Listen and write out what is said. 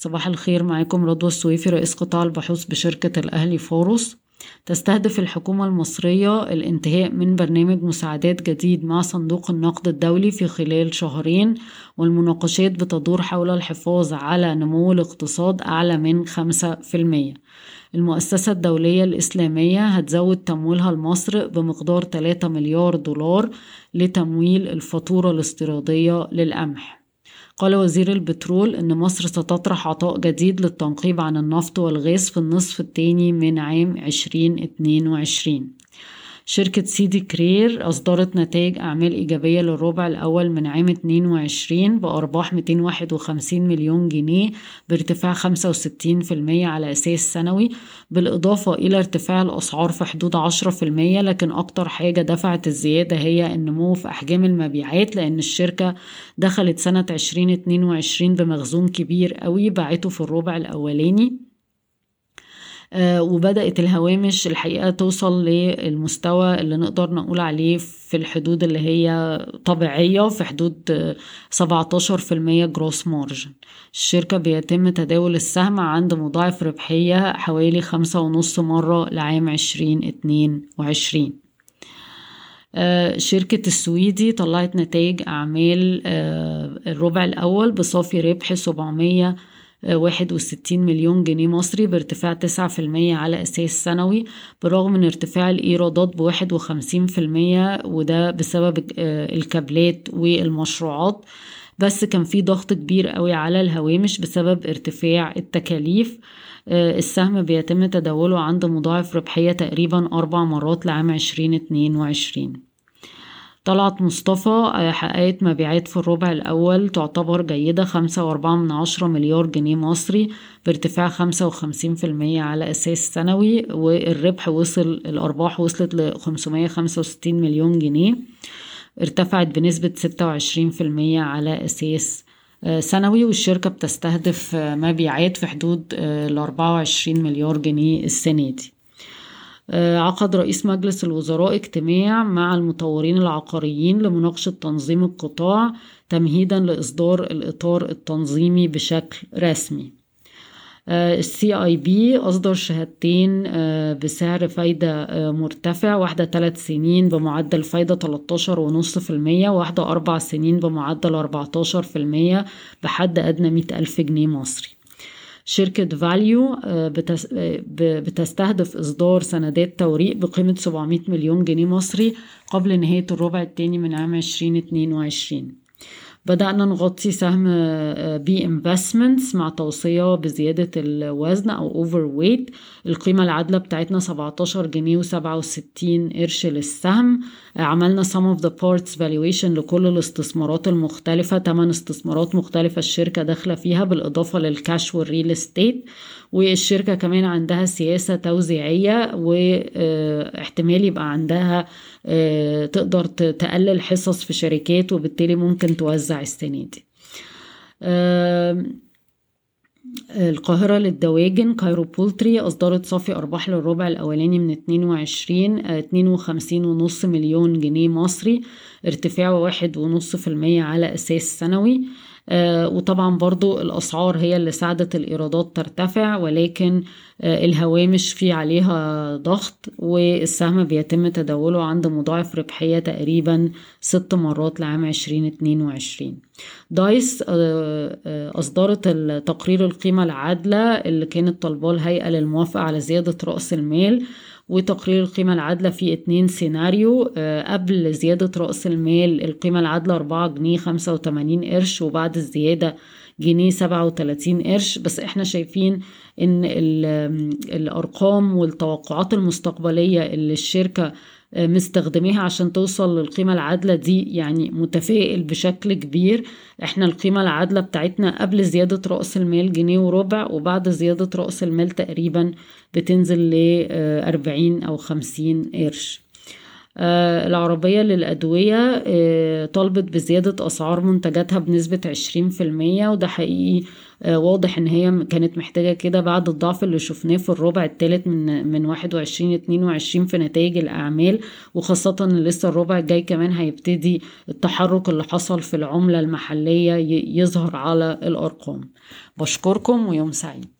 صباح الخير معاكم رضوى السويفي رئيس قطاع البحوث بشركة الأهلي فاروس تستهدف الحكومة المصرية الانتهاء من برنامج مساعدات جديد مع صندوق النقد الدولي في خلال شهرين والمناقشات بتدور حول الحفاظ على نمو الاقتصاد أعلى من 5% المؤسسة الدولية الإسلامية هتزود تمويلها لمصر بمقدار 3 مليار دولار لتمويل الفاتورة الاستيرادية للقمح. قال وزير البترول إن مصر ستطرح عطاء جديد للتنقيب عن النفط والغاز في النصف الثاني من عام 2022 شركة سيدي كرير أصدرت نتائج أعمال إيجابية للربع الأول من عام 22 بأرباح 251 مليون جنيه بارتفاع 65% على أساس سنوي بالإضافة إلى ارتفاع الأسعار في حدود 10% لكن أكتر حاجة دفعت الزيادة هي النمو في أحجام المبيعات لأن الشركة دخلت سنة 2022 بمخزون كبير قوي باعته في الربع الأولاني. وبدأت الهوامش الحقيقة توصل للمستوى اللي نقدر نقول عليه في الحدود اللي هي طبيعية في حدود 17% جروس مارجن الشركة بيتم تداول السهم عند مضاعف ربحية حوالي خمسة ونص مرة لعام عشرين اتنين وعشرين. آه، شركة السويدي طلعت نتائج أعمال آه، الربع الأول بصافي ربح 700 واحد وستين مليون جنيه مصري بارتفاع تسعة في المية على أساس سنوي بالرغم من ارتفاع الإيرادات بواحد وخمسين في المية وده بسبب آه، الكابلات والمشروعات. بس كان في ضغط كبير قوي على الهوامش بسبب ارتفاع التكاليف. آه، السهم بيتم تداوله عند مضاعف ربحية تقريبا أربع مرات لعام عشرين اتنين وعشرين. طلعت مصطفى آه، حققت مبيعات في الربع الأول تعتبر جيدة خمسة وأربعة من عشرة مليار جنيه مصري بارتفاع خمسة وخمسين في المية على أساس سنوي والربح وصل الأرباح وصلت لخمسمية خمسة وستين مليون جنيه ارتفعت بنسبة ستة وعشرين في المية على أساس آه، سنوي والشركة بتستهدف آه، مبيعات في حدود الأربعة وعشرين مليار جنيه السنة دي. عقد رئيس مجلس الوزراء اجتماع مع المطورين العقاريين لمناقشة تنظيم القطاع تمهيدا لإصدار الإطار التنظيمي بشكل رسمي. السي اي بي أصدر شهادتين آه، بسعر فايدة آه، مرتفع واحدة ثلاث سنين بمعدل فايدة 13 ونص في المية واحدة أربع سنين بمعدل 14 في المية بحد أدنى مئة ألف جنيه مصري. شركة فاليو آه، آه، بتستهدف إصدار سندات توريق بقيمة 700 مليون جنيه مصري قبل نهاية الربع الثاني من عام 2022 بدأنا نغطي سهم B آه، Investments مع توصية بزيادة الوزن أو overweight القيمة العادلة بتاعتنا 17 جنيه و67 قرش للسهم. عملنا sum of the parts valuation لكل الاستثمارات المختلفة. 8 استثمارات مختلفة الشركة داخلة فيها بالإضافة للكاش وال real estate والشركة كمان عندها سياسة توزيعية واحتمال يبقى عندها آه، تقدر تقلل حصص في شركات وبالتالي ممكن توزع السنة دي. القاهرة للدواجن Cairo Poultry أصدرت صافي أرباح للربع الأولاني من 22 52 ونص مليون جنيه مصري ارتفاع واحد ونص في المية على أساس سنوي. آه، وطبعا برضو الأسعار هي اللي ساعدت الإيرادات ترتفع ولكن آه، الهوامش في عليها ضغط والسهم بيتم تداوله عند مضاعف ربحية تقريبا ست مرات لعام 2022 دايس آه، أصدرت تقرير القيمة العادلة اللي كانت طالباه الهيئة للموافقة على زيادة رأس المال وتقرير القيمة العادلة في اتنين سيناريو آه، قبل زيادة رأس المال القيمة العادلة أربعة جنيه خمسة وتمانين قرش وبعد الزيادة جنيه سبعة وتلاتين قرش. بس إحنا شايفين إن الأرقام والتوقعات المستقبلية اللي الشركة مستخدميها عشان توصل للقيمة العادلة. دي يعني متفائل بشكل كبير. إحنا القيمة العادلة بتاعتنا قبل زيادة رأس المال جنيه وربع وبعد زيادة رأس المال تقريبا بتنزل ل 40 أو 50 قرش. آه، العربية للأدوية آه، طالبت بزيادة أسعار منتجاتها بنسبة 20% وده حقيقي آه، واضح إن هي كانت محتاجة كده بعد الضعف اللي شفناه في الربع الثالث من من 21 22 في نتائج الأعمال وخاصة إن لسه الربع الجاي كمان هيبتدي التحرك اللي حصل في العملة المحلية يظهر على الأرقام. بشكركم ويوم سعيد.